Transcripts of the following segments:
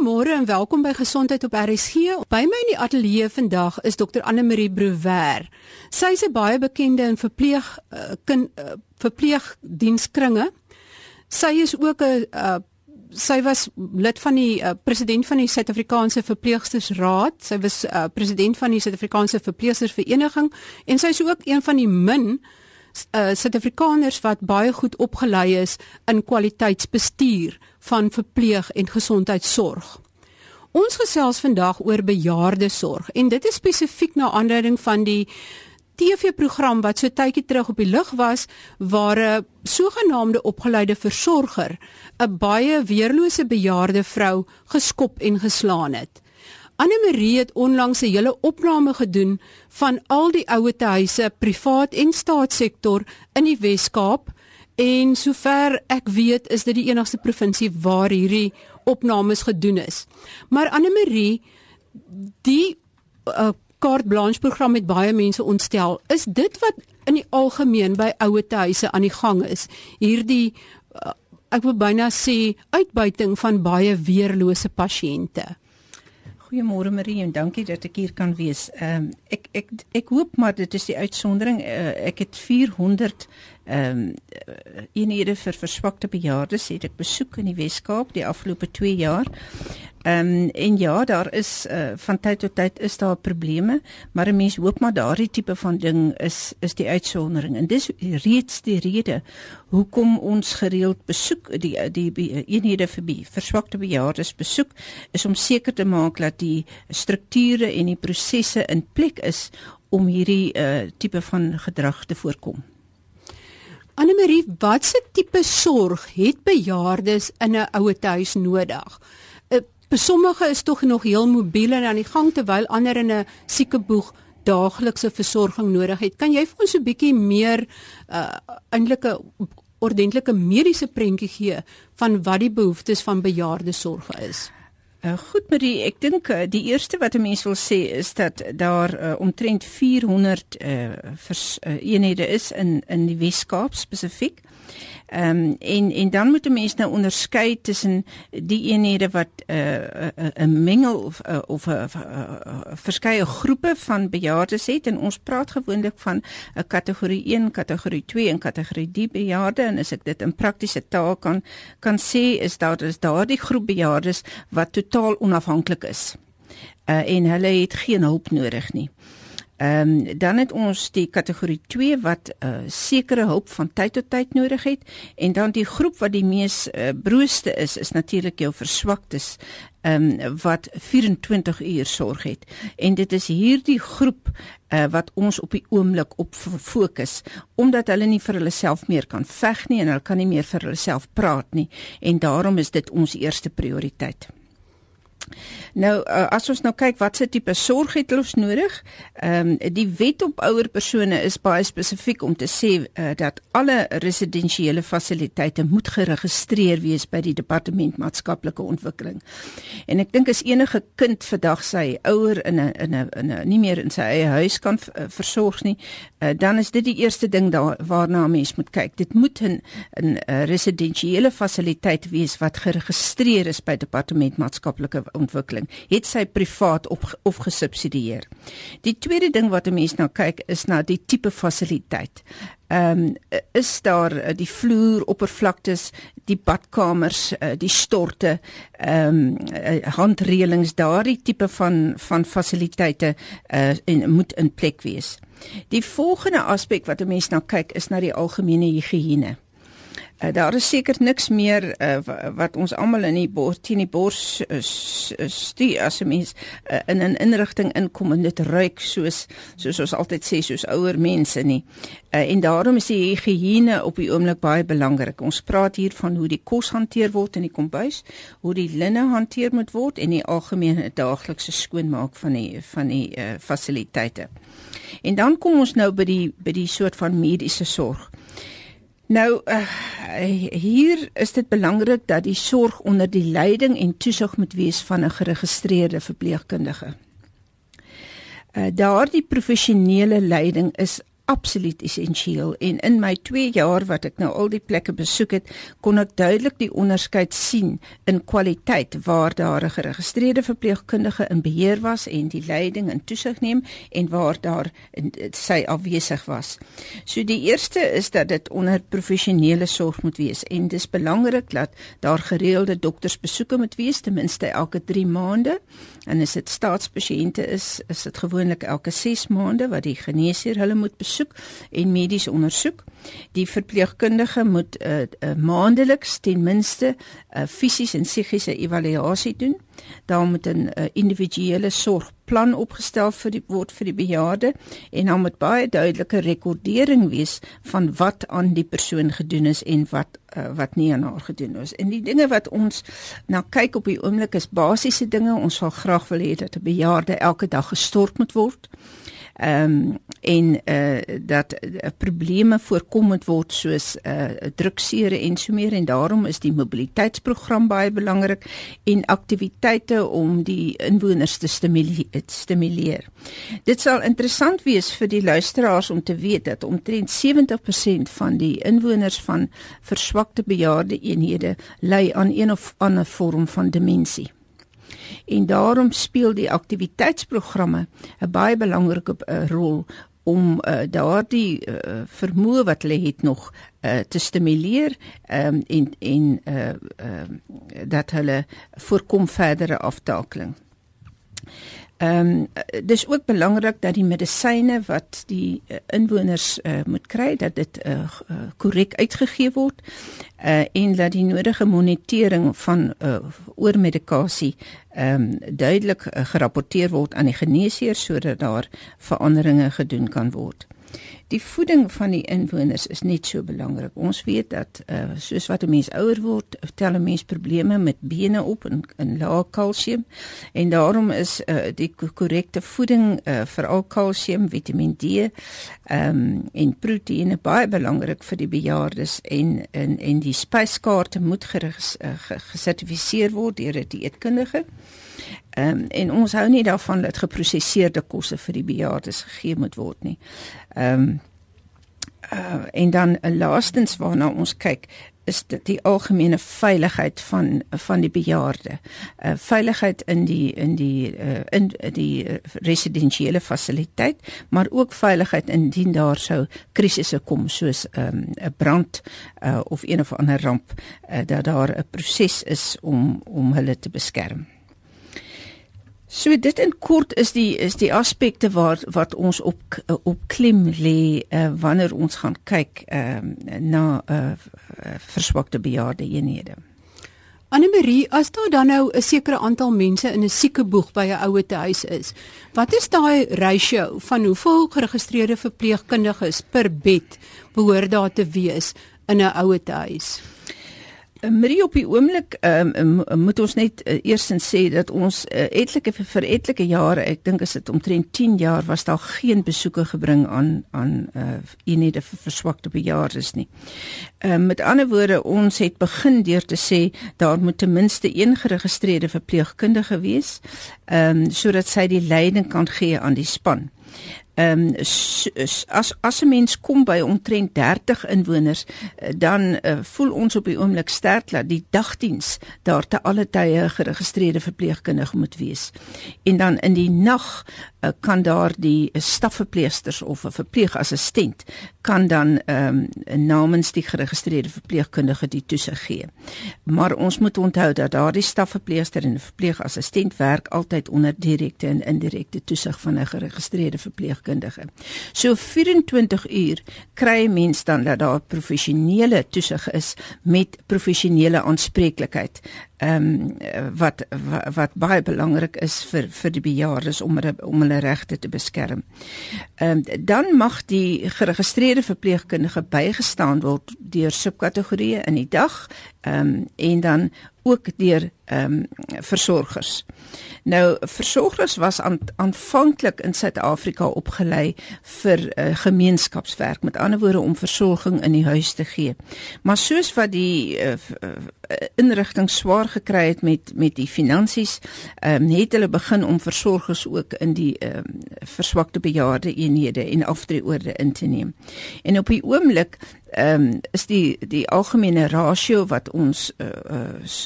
Goeiemôre en welkom by Gesondheid op RSG. By my in die ateljee vandag is Dr Anne Marie Brouwer. Sy is 'n baie bekende in verpleeg uh, kind uh, verpleegdienskringe. Sy is ook 'n uh, sy was lid van die uh, president van die Suid-Afrikaanse Verpleegstersraad. Sy was uh, president van die Suid-Afrikaanse Verpleegstersvereniging en sy is ook een van die min uh, Suid-Afrikaners wat baie goed opgelei is in kwaliteitsbestuur van verpleeg en gesondheidsorg. Ons gesels vandag oor bejaardesorg en dit is spesifiek na aanleiding van die TV-program wat so tydjie terug op die lug was waar 'n sogenaamde opgeleide versorger 'n baie weerlose bejaarde vrou geskop en geslaan het. Anne Marie het onlangs 'n hele opname gedoen van al die ouetehuise, privaat en staatssektor in die Wes-Kaap en sover ek weet is dit die enigste provinsie waar hierdie opnames gedoen is. Maar Anne Marie, die uh, carte blanche program het baie mense ontstel. Is dit wat in die algemeen by ouetehuise aan die gang is? Hierdie uh, ek wil byna sê uitbuiting van baie weerlose pasiënte. Goeiemôre Marie en dankie dat ek hier kan wees. Ehm um, ek ek ek hoop maar dit is die uitsondering. Uh, ek het 400 ehm um, eenhede vir verswakte bejaardes het ek besoek in die Wes-Kaap die afgelope 2 jaar. Ehm um, en ja, daar is uh, van tyd tot tyd is daar probleme, maar 'n mens hoop maar daardie tipe van ding is is die uitsondering. En dis reeds die rede hoekom ons gereeld besoek die die, die eenhede vir die verswakte bejaardes besoek is om seker te maak dat die strukture en die prosesse in plek is om hierdie uh, tipe van gedrag te voorkom. Anne Marie, watse tipe sorg het bejaardes in 'n ouetehuis nodig? Sommige is tog nog heel mobiel en aan die gang terwyl ander in 'n siekeboeg daaglikse versorging nodig het. Kan jy vir ons 'n bietjie meer uh eintlik 'n ordentlike mediese prentjie gee van wat die behoeftes van bejaardesorg is? Uh, goed Marie, ek dink uh, die eerste wat 'n mens wil sê is dat daar uh, omtrent 400 uh, vers, uh, eenhede is in in die Wes-Kaap spesifiek. Ehm um, en en dan moet 'n mens nou onderskei tussen die eenhede wat 'n uh, 'n uh, mengel of uh, of 'n uh, uh, verskeie groepe van bejaardes het en ons praat gewoonlik van 'n kategorie 1, kategorie 2 en kategorie 3 bejaarde en as ek dit in praktiese taal kan kan sê is daar is daardie groep bejaardes wat totaal onafhanklik is. Uh, en hulle het geen hulp nodig nie. Ehm um, dan het ons die kategorie 2 wat 'n uh, sekere hulp van tyd tot tyd nodig het en dan die groep wat die mees uh, broeste is is natuurlik jou verswaktes ehm um, wat 24 uur sorg het. En dit is hierdie groep uh, wat ons op die oomblik op fokus omdat hulle nie vir hulle self meer kan veg nie en hulle kan nie meer vir hulle self praat nie en daarom is dit ons eerste prioriteit. Nou uh, as ons nou kyk watse tipe sorg het ons nodig? Ehm um, die wet op ouer persone is baie spesifiek om te sê uh, dat alle residensiële fasiliteite moet geregistreer wees by die departement maatskaplike ontwikkeling. En ek dink as enige kind vandag sy ouer in 'n in 'n in 'n nie meer in sy eie huis kan uh, versorg nie, uh, dan is dit die eerste ding daar waarna 'n mens moet kyk. Dit moet 'n 'n residensiële fasiliteit wees wat geregistreer is by departement maatskaplike ontwikkeling het sy privaat op of gesubsidieer. Die tweede ding wat 'n mens nou kyk is na die tipe fasiliteit. Ehm um, is daar uh, die vloer oppervlaktes, die badkamers, uh, die storte, ehm um, handreëlings, daardie tipe van van fasiliteite uh, en moet in plek wees. Die volgende aspek wat 'n mens nou kyk is na die algemene higiëne. Uh, daar is seker niks meer uh, wat ons almal in die bors teen die bors uh, stuur as 'n mens uh, in 'n inrigting inkom en dit ruik soos soos ons altyd sê soos ouer mense nie. Uh, en daarom is die higiëne op die oomblik baie belangrik. Ons praat hier van hoe die kos hanteer word in die kombuis, hoe die linne hanteer moet word en die algemene daaglikse skoonmaak van die van die uh, fasiliteite. En dan kom ons nou by die by die soort van mediese sorg. Nou uh, hier is dit belangrik dat die sorg onder die leiding en toesig moet wees van 'n geregistreerde verpleegkundige. Uh, Daardie professionele leiding is absoluut essensieel en in my 2 jaar wat ek nou al die plekke besoek het, kon ek duidelik die onderskeid sien in kwaliteit waar daar 'n geregistreerde verpleegkundige in beheer was en die leiding en toesig neem en waar daar sy afwesig was. So die eerste is dat dit onder professionele sorg moet wees en dis belangrik dat daar gereelde doktersbesoeke moet wees ten minste elke 3 maande. En as dit staatspasiënte is, is dit gewoonlik elke 6 maande wat die geneesheer hulle moet besoek en medies ondersoek. Die verpleegkundige moet uh, uh, maandeliks ten minste 'n uh, fisiese en psigiese evaluasie doen. Daar moet 'n uh, individuele sorgplan opgestel vir die word vir die bejaarde en dan moet baie duidelike rekordering wees van wat aan die persoon gedoen is en wat uh, wat nie aan haar gedoen is. En die dinge wat ons nou kyk op die oomblik is basiese dinge. Ons sal graag wil hê dat 'n bejaarde elke dag gestort moet word ehm um, en eh uh, dat uh, probleme voorkom moet word soos eh uh, druksere en so meer en daarom is die mobiliteitsprogram baie belangrik en aktiwiteite om die inwoners te stimuleer. Dit sal interessant wees vir die luisteraars om te weet dat omtrent 70% van die inwoners van verswakte bejaarde eenhede ly aan een of ander vorm van demensie en daarom speel die aktiwiteitsprogramme 'n baie belangrike uh, rol om uh, daardie uh, vermoë wat hulle het nog uh, te stimuleer um, en en uh, uh, dat hulle voorkom verdere aftakeling. Ehm um, dis ook belangrik dat die medisyne wat die uh, inwoners uh, moet kry dat dit korrek uh, uh, uitgegee word uh, en dat die nodige monitering van uh, oormedikasie ehm um, duidelik uh, gerapporteer word aan die geneesheer sodat daar veranderinge gedoen kan word. Die voeding van die inwoners is net so belangrik. Ons weet dat uh, soos wat 'n mens ouer word, tel 'n mens probleme met bene op en, en lae kalsium en daarom is uh, die korrekte voeding uh, vir al kalsium, Vitamiin D um, en proteïene baie belangrik vir die bejaardes en en en die spyskaarte moet gesertifiseer word deur 'n dieetkundige. Ehm um, en ons hou nie daarvan dat geprosesseerde kosse vir die bejaardes gegee moet word nie. Ehm um, uh, en dan uh, laastens waarna ons kyk is dit die algemene veiligheid van van die bejaarde. Uh veiligheid in die in die uh in die residensiële fasiliteit, maar ook veiligheid indien daar sou krisisse kom soos 'n um, 'n brand uh of een of ander ramp uh, dat daar 'n proses is om om hulle te beskerm. So dit in kort is die is die aspekte waar wat ons op op klim lê uh, wanneer ons gaan kyk uh, na uh, verswakte bejaarde eenhede. Annelie, as daar dan nou 'n sekere aantal mense in 'n siekeboeg by 'n ouete huis is, wat is daai ratio van hoeveel geregistreerde verpleegkundiges per bed behoort daar te wees in 'n ouete huis? Marie op die oomblik um, moet ons net uh, eersins sê dat ons uh, etlike vir etlike jare, ek dink as dit omtrent 10 jaar was daar geen besoeke gebring aan aan uh, eenhede vir verswakte bejaardes nie. Uh, met ander woorde, ons het begin deur te sê daar moet ten minste een geregistreerde verpleegkundige wees, ehm um, sodat sy die leiding kan gee aan die span ehm um, as as 'n mens kom by omtrent 30 inwoners eh, dan uh, voel ons op die oomblik sterk dat die dagdiens daar te alle tye geregistreerde verpleegkundige moet wees. En dan in die nag uh, kan daar die stafverpleegsters of 'n verpleegassistent kan dan ehm um, namens die geregistreerde verpleegkundige die toesig gee. Maar ons moet onthou dat daardie stafverpleegster en verpleegassistent werk altyd onder direkte en indirekte toesig van 'n geregistreerde verpleegkundige sielkundige. So 24 uur kry mens dan dat daar professionele toesig is met professionele aanspreeklikheid. Ehm um, wat, wat wat baie belangrik is vir vir die bejaardes om hulle om hulle regte te beskerm. Ehm um, dan mag die geregistreerde verpleegkundige bygestaan word deur subkategorieë in die dag ehm um, en dan ook deur ehm um, versorgers. Nou versorgers was aan, aanvanklik in Suid-Afrika opgelei vir uh, gemeenskapswerk, met ander woorde om versorging in die huis te gee. Maar soos wat die uh, inrigting swaar gekry het met met die finansies, ehm um, het hulle begin om versorgers ook in die ehm um, verswakte bejaarde eenhede en aftreeorde in te neem. En op die oomblik ehm um, is die die algemene rasio wat ons uh,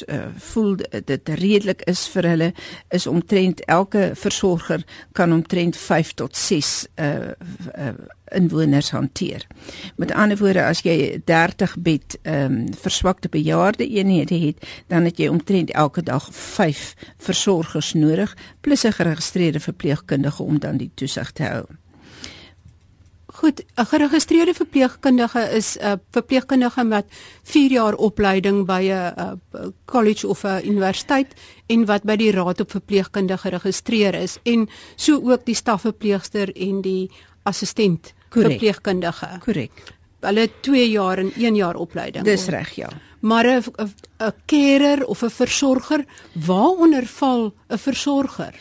uh, voel dit redelik is vir hulle is omtrent elke versorger kan omtrent 5 tot 6 uh, uh inwoners hanteer. Met ander woorde as jy 30 bed ehm um, verswakte bejaarde eenhede het, dan het jy omtrent elke dag 5 versorgers nodig plus 'n geregistreerde verpleegkundige om dan die toesig te hou. Goed, 'n geregistreerde verpleegkundige is 'n verpleegkundige met 4 jaar opleiding by 'n college of 'n universiteit en wat by die Raad op Verpleegkundige geregistreer is en so ook die stafverpleegster en die assistent verpleegkundige. Korrek. Hulle 2 jaar en 1 jaar opleiding. Dis reg, ja. Maar 'n 'n carer of 'n versorger, waaronder val 'n versorger?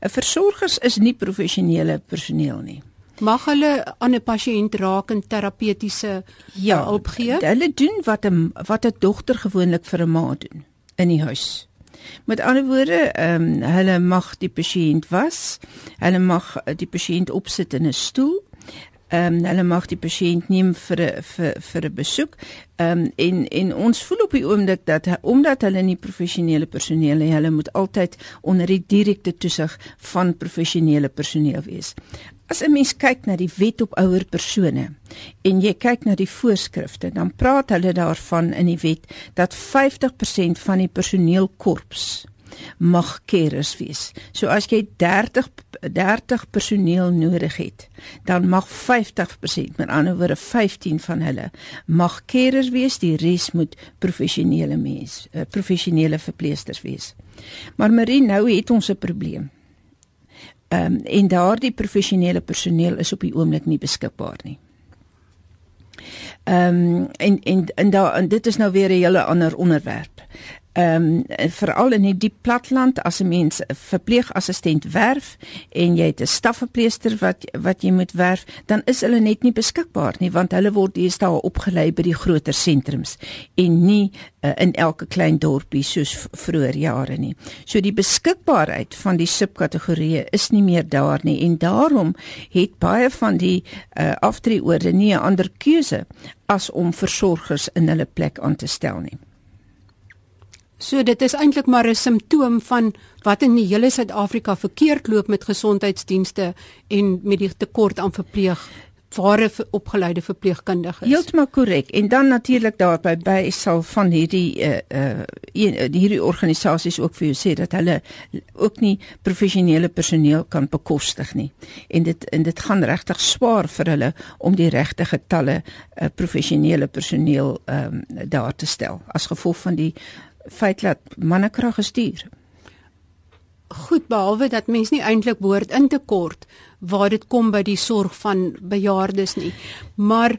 'n Versorgers is nie professionele personeel nie. Mag hulle aan 'n pasiënt raak en terapeutiese ja, hulp gee? Hulle doen wat 'n wat 'n dogter gewoonlik vir 'n ma doen in die huis. Met ander woorde, ehm um, hulle mag die pasiënt was, hulle mag die pasiënt opsit in 'n stoel ehm um, hulle mag die pasiënt neem vir 'n vir vir 'n besoek. Ehm um, en en ons voel op die oomblik dat omdat hulle nie professionele personeel is, hulle moet altyd onder die direkte toesig van professionele personeel wees. As 'n mens kyk na die wet op ouer persone en jy kyk na die voorskrifte, dan praat hulle daarvan in die wet dat 50% van die personeelkorps mag carers wees. So as jy 30 30 personeel nodig het, dan mag 50%, met ander woorde 15 van hulle mag carers wees, die res moet professionele mens, uh, professionele verpleegsters wees. Maar Marie, nou het ons 'n probleem. Ehm um, en daardie professionele personeel is op die oomblik nie beskikbaar nie. Ehm um, en en en daar en dit is nou weer 'n hele ander onderwerp ehm um, veral in die platland as 'n mens 'n verpleegassistent werf en jy het 'n stafverpleester wat wat jy moet werf, dan is hulle net nie beskikbaar nie want hulle word deesdae opgelei by die groter sentrums en nie uh, in elke klein dorpie soos vroeër jare nie. So die beskikbaarheid van die subkategorieë is nie meer daar nie en daarom het baie van die uh, aftreeorde nie 'n ander keuse as om versorgers in hulle plek aan te stel nie. So dit is eintlik maar 'n simptoom van wat in die hele Suid-Afrika verkeerd loop met gesondheidsdienste en met die tekort aan verpleeg ware opgeleide verpleegkundiges. Heeltemal korrek. En dan natuurlik daarby by sal van hierdie uh uh hierdie organisasies ook vir jou sê dat hulle ook nie professionele personeel kan bekostig nie. En dit en dit gaan regtig swaar vir hulle om die regte getalle uh professionele personeel ehm um, daar te stel as gevolg van die feit dat mannekrag gestuur. Goed behalwe dat mens nie eintlik behoort in te kort waar dit kom by die sorg van bejaardes nie. Maar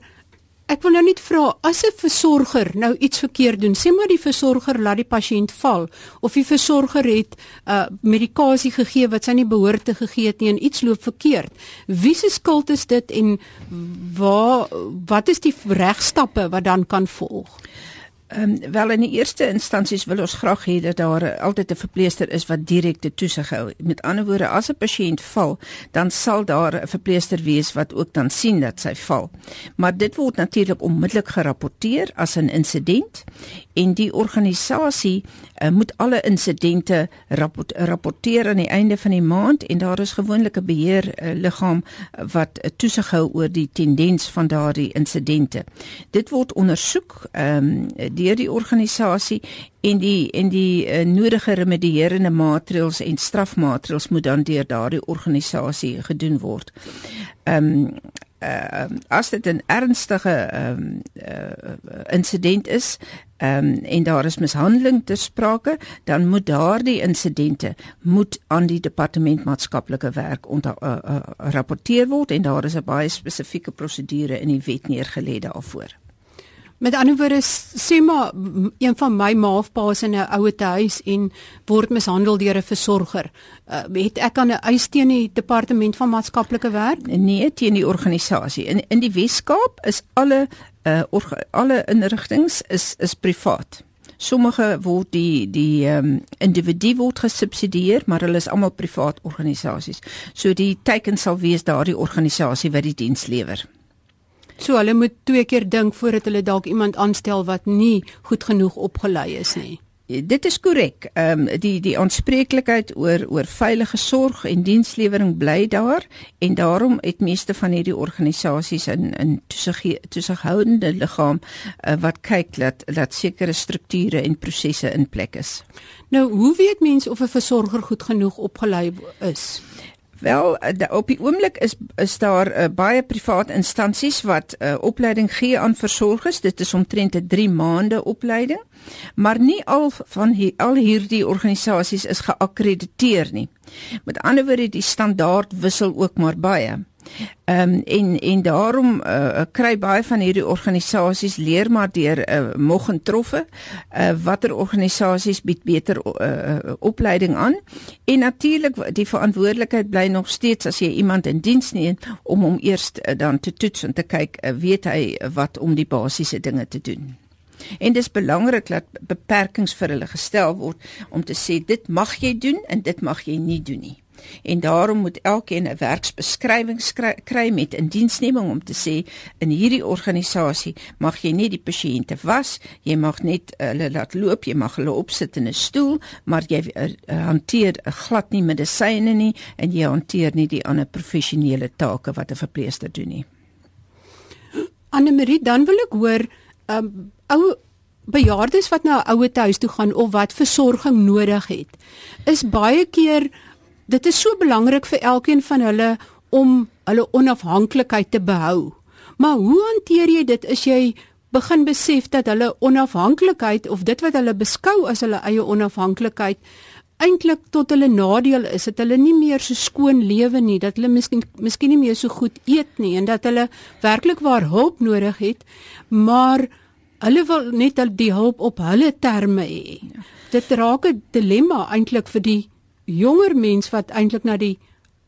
ek wil nou net vra as 'n versorger nou iets verkeerd doen, sê maar die versorger laat die pasiënt val of die versorger het uh, medikasie gegee wat sy nie behoort te gegee het nie en iets loop verkeerd. Wie se skuld is dit en waar wat is die regstappe wat dan kan volg? Ehm um, wel in die eerste instansies wil ons graag hê dat daar altyd 'n verpleester is wat direkte toesig hou. Met ander woorde, as 'n pasiënt val, dan sal daar 'n verpleester wees wat ook dan sien dat sy val. Maar dit word natuurlik onmiddellik gerapporteer as 'n insident en die organisasie uh, moet alle insidente rapport, rapporteer aan die einde van die maand en daar is gewoonlik 'n beheer uh, liggaam wat uh, toesig hou oor die tendens van daardie insidente. Dit word ondersoek ehm um, deur die organisasie en die en die uh, nodige remedierende maatreëls en strafmaatreëls moet dan deur daardie organisasie gedoen word. Ehm um, uh, as dit 'n ernstige ehm um, uh, insident is ehm um, en daar is mishandeling ter sprake, dan moet daardie insidente moet aan die departement maatskaplike werk onder uh, uh, rapporteer word en daar is 'n baie spesifieke prosedure in die wet neergelê daarvoor. Met ander woorde sê maar een van my maafpaas in 'n ouer huis en word mishandel deur 'n versorger. Uh, het ek aan 'n eis teen die departement van maatskaplike werk? Nee, teen die organisasie. In in die Weskaap is alle uh alle inrigtinge is is privaat. Sommige word die die um, individu word gesubsidieer, maar hulle is almal privaat organisasies. So die teken sal wees daardie organisasie wat die diens lewer. So hulle moet twee keer dink voordat hulle dalk iemand aanstel wat nie goed genoeg opgelei is nie. Dit is korrek. Ehm um, die die aanspreeklikheid oor oor veilige sorg en dienslewering bly daar en daarom het meeste van hierdie organisasies in in toesig toesighoudende liggaam uh, wat kyk dat dat sekere strukture en prosesse in plek is. Nou, hoe weet mense of 'n versorger goed genoeg opgelei is? Wel, eh, op die oomblik is is daar uh, baie privaat instansies wat uh, opleiding gee aan versorgers. Dit is omtrent 'n 3 maande opleiding. Maar nie al van hier, al hierdie organisasies is geakkrediteer nie. Met ander woorde, die standaard wissel ook maar baie. Ehm um, en en daarom uh, kry baie van hierdie organisasies leer maar deur uh, mog en troffe. Uh, watter organisasies bied beter uh, opleiding aan? En natuurlik die verantwoordelikheid bly nog steeds as jy iemand in diens neem om hom eers uh, dan te toets en te kyk uh, weet hy wat om die basiese dinge te doen. En dis belangrik dat beperkings vir hulle gestel word om te sê dit mag jy doen en dit mag jy nie doen nie en daarom moet elkeen 'n werksbeskrywing kry met indiensneming om te sê in hierdie organisasie mag jy nie die pasiënte was, jy mag net hulle laat loop, jy mag hulle opsit in 'n stoel, maar jy uh, hanteer glad nie medisyne nie en jy hanteer nie die ander professionele take wat 'n verpleegster doen nie. Anne Marie, dan wil ek hoor um ou bejaardes wat na 'n ouer huis toe gaan of wat versorging nodig het, is baie keer dit is so belangrik vir elkeen van hulle om hulle onafhanklikheid te behou. Maar hoe hanteer jy dit as jy begin besef dat hulle onafhanklikheid of dit wat hulle beskou as hulle eie onafhanklikheid eintlik tot hulle nadeel is dat hulle nie meer so skoon lewe nie, dat hulle miskien miskien nie meer so goed eet nie en dat hulle werklik waar hulp nodig het, maar hulle wil net die hulp op hulle terme hê. Dit raak 'n dilemma eintlik vir die jonger mens wat eintlik na die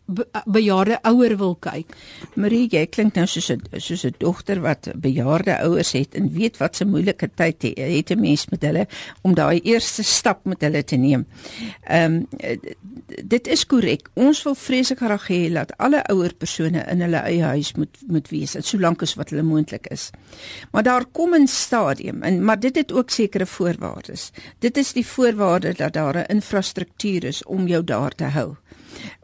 be bejaarde ouer wil kyk. Marie, jy klink nou soos 'n soos 'n dogter wat bejaarde ouers het en weet wat 'n moeilike tyd het, het 'n mens met hulle om daai eerste stap met hulle te neem. Ehm um, dit is korrek. Ons wil vreeslik graag hê dat alle ouer persone in hulle eie huis moet moet wees, solank as wat hulle moontlik is. Maar daar kom 'n stadium en maar dit het ook sekere voorwaardes. Dit is die voorwaarde dat daar 'n infrastruktuur is om jou daar te hou.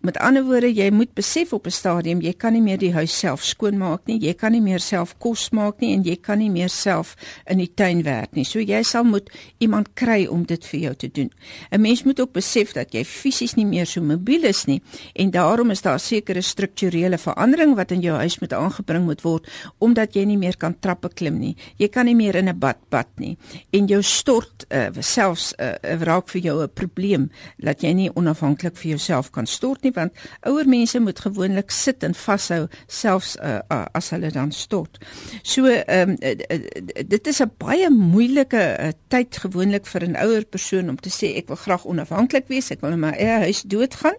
Met ander woorde, jy moet besef op 'n stadium jy kan nie meer die huis self skoonmaak nie, jy kan nie meer self kos maak nie en jy kan nie meer self in die tuin werk nie. So jy sal moet iemand kry om dit vir jou te doen. 'n Mens moet ook besef dat jy fisies nie meer so mobiel is nie en daarom is daar sekere strukturele verandering wat in jou huis moet aangebring moet word omdat jy nie meer kan trappe klim nie. Jy kan nie meer in 'n bad bad nie en jou stort uh, selfs uh, raak vir jou 'n probleem dat jy nie onafhanklik vir jouself kan stort stort nie want ouer mense moet gewoonlik sit en vashou selfs uh, uh, as hulle dan stort. So ehm um, uh, dit is 'n baie moeilike uh, tyd gewoonlik vir 'n ouer persoon om te sê ek wil graag onafhanklik wees, ek wil in my eie huis doodgaan.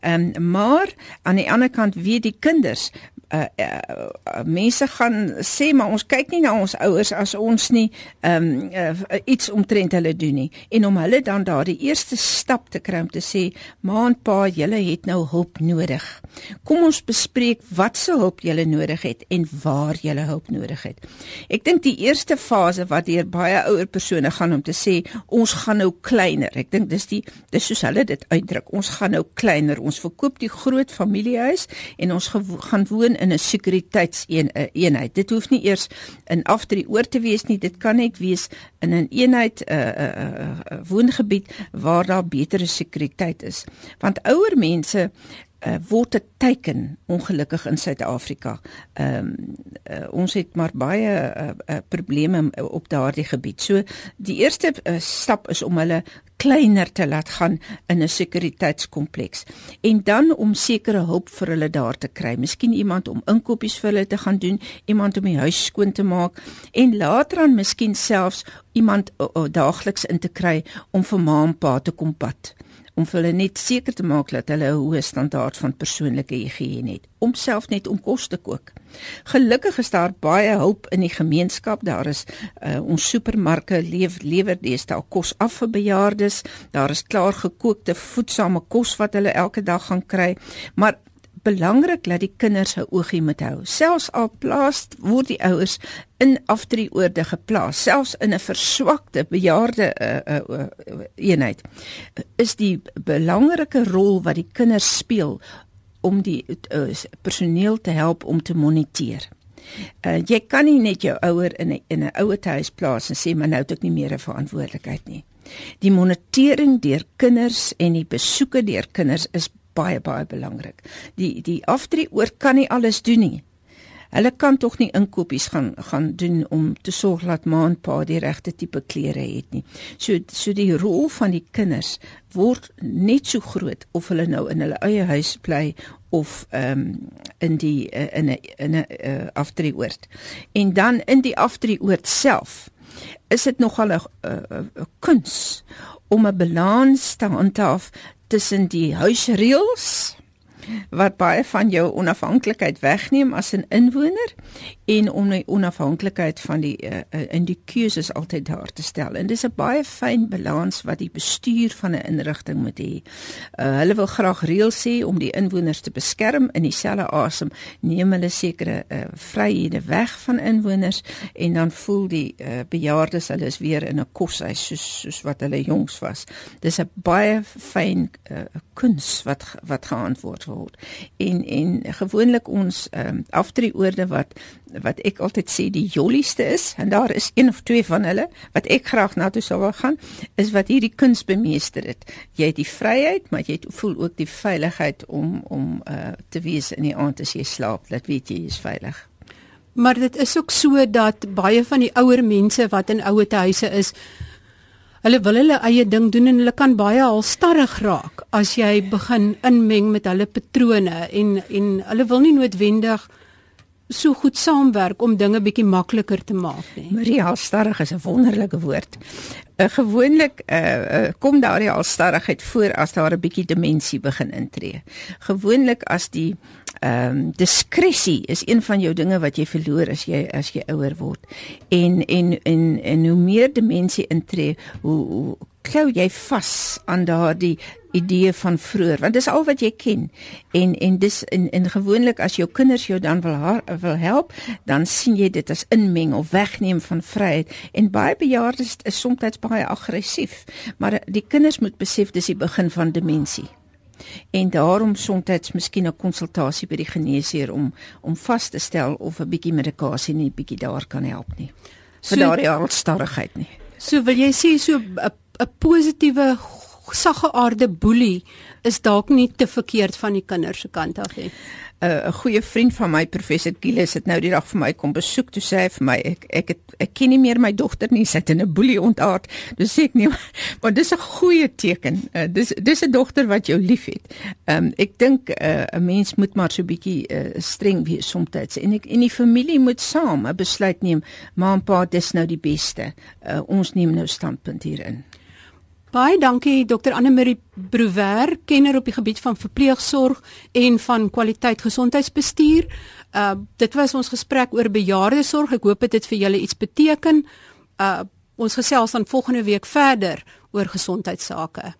Ehm um, maar aan die ander kant weet die kinders uh, uh, mense gaan sê maar ons kyk nie na ons ouers as ons nie um, uh, iets omtrent hulle doen nie en om hulle dan daardie eerste stap te kry om te sê ma en pa julle het nou hulp nodig. Kom ons bespreek wat se hulp julle nodig het en waar julle hulp nodig het. Ek dink die eerste fase wat deur baie ouer persone gaan om te sê ons gaan nou kleiner. Ek dink dis die dis soos hulle dit uitdruk. Ons gaan nou kleiner. Ons verkoop die groot familiehuis en ons gaan woon in 'n sekuriteitseenheid. Dit hoef nie eers in afdrie oor te wees nie. Dit kan net wees in 'n eenheid 'n uh, uh, uh, woongebied waar daar betere sekuriteit is. Want ouer mense uh, word 'n teiken ongelukkig in Suid-Afrika. Ehm um, uh, ons het maar baie uh, uh, probleme op daardie gebied. So die eerste uh, stap is om hulle kleiner te laat gaan in 'n sekuriteitskompleks en dan om sekere hulp vir hulle daar te kry. Miskien iemand om inkopies vir hulle te gaan doen, iemand om die huis skoon te maak en later dan miskien selfs iemand uh, uh, daagliks in te kry om vir ma en pa te kom pad om vir hulle net seker te maak dat hulle 'n hoë standaard van persoonlike higiëne het om self net om kos te kook. Gelukkig is daar baie hulp in die gemeenskap. Daar is uh, ons supermarkte leef lewer deesdae kos af vir bejaardes. Daar is klaar gekookte voedsame kos wat hulle elke dag gaan kry. Maar belangrik dat die kinders 'n oogie moet hou. Selfs al plaas word die ouers in afdrieoorde geplaas, selfs in 'n verswakte bejaarde uh, uh, uh, eenheid, is die belangrike rol wat die kinders speel om die uh, personeel te help om te moniteer. Uh, jy kan nie net jou ouer in 'n in 'n ouer huis plaas en sê maar nou het ek nie meer 'n verantwoordelikheid nie. Die monitering deur kinders en die besoeke deur kinders is baie baie belangrik. Die die afdrie oor kan nie alles doen nie. Hulle kan tog nie inkopies gaan gaan doen om te sorg dat ma en pa die regte tipe klere het nie. So so die rol van die kinders word net so groot of hulle nou in hulle eie huis bly of ehm um, in die uh, in 'n in 'n uh, afdrieoord. En dan in die afdrieoord self is dit nogal 'n uh, uh, kuns om 'n balans te handhaaf tussen die huisreëls wat baie van jou onafhanklikheid wegneem as 'n inwoner en om die onafhanklikheid van die uh, in die keuses altyd daar te stel. En dis 'n baie fyn balans wat die bestuur van 'n inrigting moet hê. Uh, hulle wil graag reëls hê om die inwoners te beskerm in dieselfde asem neem hulle sekere uh, vryhede weg van inwoners en dan voel die uh, bejaardes hulle is weer in 'n koshuis soos soos wat hulle jongs was. Dis 'n baie fyn uh, kuns wat wat geantwoord word. En en gewoonlik ons um, afdrieoorde wat wat ek altyd sê die jollieste is en daar is een of twee van hulle wat ek graag na toe sou wil gaan is wat hierdie kuns bemeester het. Jy het die vryheid, maar jy voel ook die veiligheid om om uh, te wees in die aand as jy slaap, dat weet jy is veilig. Maar dit is ook so dat baie van die ouer mense wat in ouer huise is Hulle wil hulle eie ding doen en hulle kan baie halstarrig raak as jy begin inmeng met hulle patrone en en hulle wil nie noodwendig so goed saamwerk om dinge bietjie makliker te maak nie. Maria halstarrig is 'n wonderlike woord. Uh, gewoonlik uh, uh, kom daardie halstarrigheid voor as daar 'n bietjie demensie begin intree. Gewoonlik as die ehm um, diskresie is een van jou dinge wat jy verloor as jy as jy ouer word. En en en en hoe meer demensie intree, hoe, hoe klou jy vas aan daardie idee van vroeër want dis al wat jy ken. En en dis in in gewoonlik as jou kinders jou dan wil haar, wil help dan sien jy dit as inmeng of wegneem van vryheid. En baie bejaardes is soms baie aggressief maar die kinders moet besef dis die begin van demensie en daarom soms miskien 'n konsultasie by die geneesheer om om vas te stel of 'n bietjie medikasie nie bietjie daar kan help nie. Vir so, daardie hartstarrigheid nie. So wil jy sê so 'n 'n positiewe sagge aarde boelie is dalk nie te verkeerd van die kinders se kant af nie. 'n 'n goeie vriend van my professor Gilles het nou die dag vir my kom besoek. Toe sê hy vir my ek ek het, ek ken nie meer my dogter nie sy het in 'n boelie ontaard. Dus sê ek nie maar dis 'n goeie teken. Uh, dis dis 'n dogter wat jou liefhet. Um, ek dink eh, 'n uh, mens moet maar so bietjie uh, streng wees soms. En ek en die familie moet saam 'n besluit neem ma en pa dis nou die beste. Uh, ons neem nou standpunt hierin Baie dankie Dr Anne Marie Brouwer, kenner op die gebied van verpleegsorg en van kwaliteit gesondheidsbestuur. Uh dit was ons gesprek oor bejaardesorg. Ek hoop dit het vir julle iets beteken. Uh ons gesels dan volgende week verder oor gesondheidsake.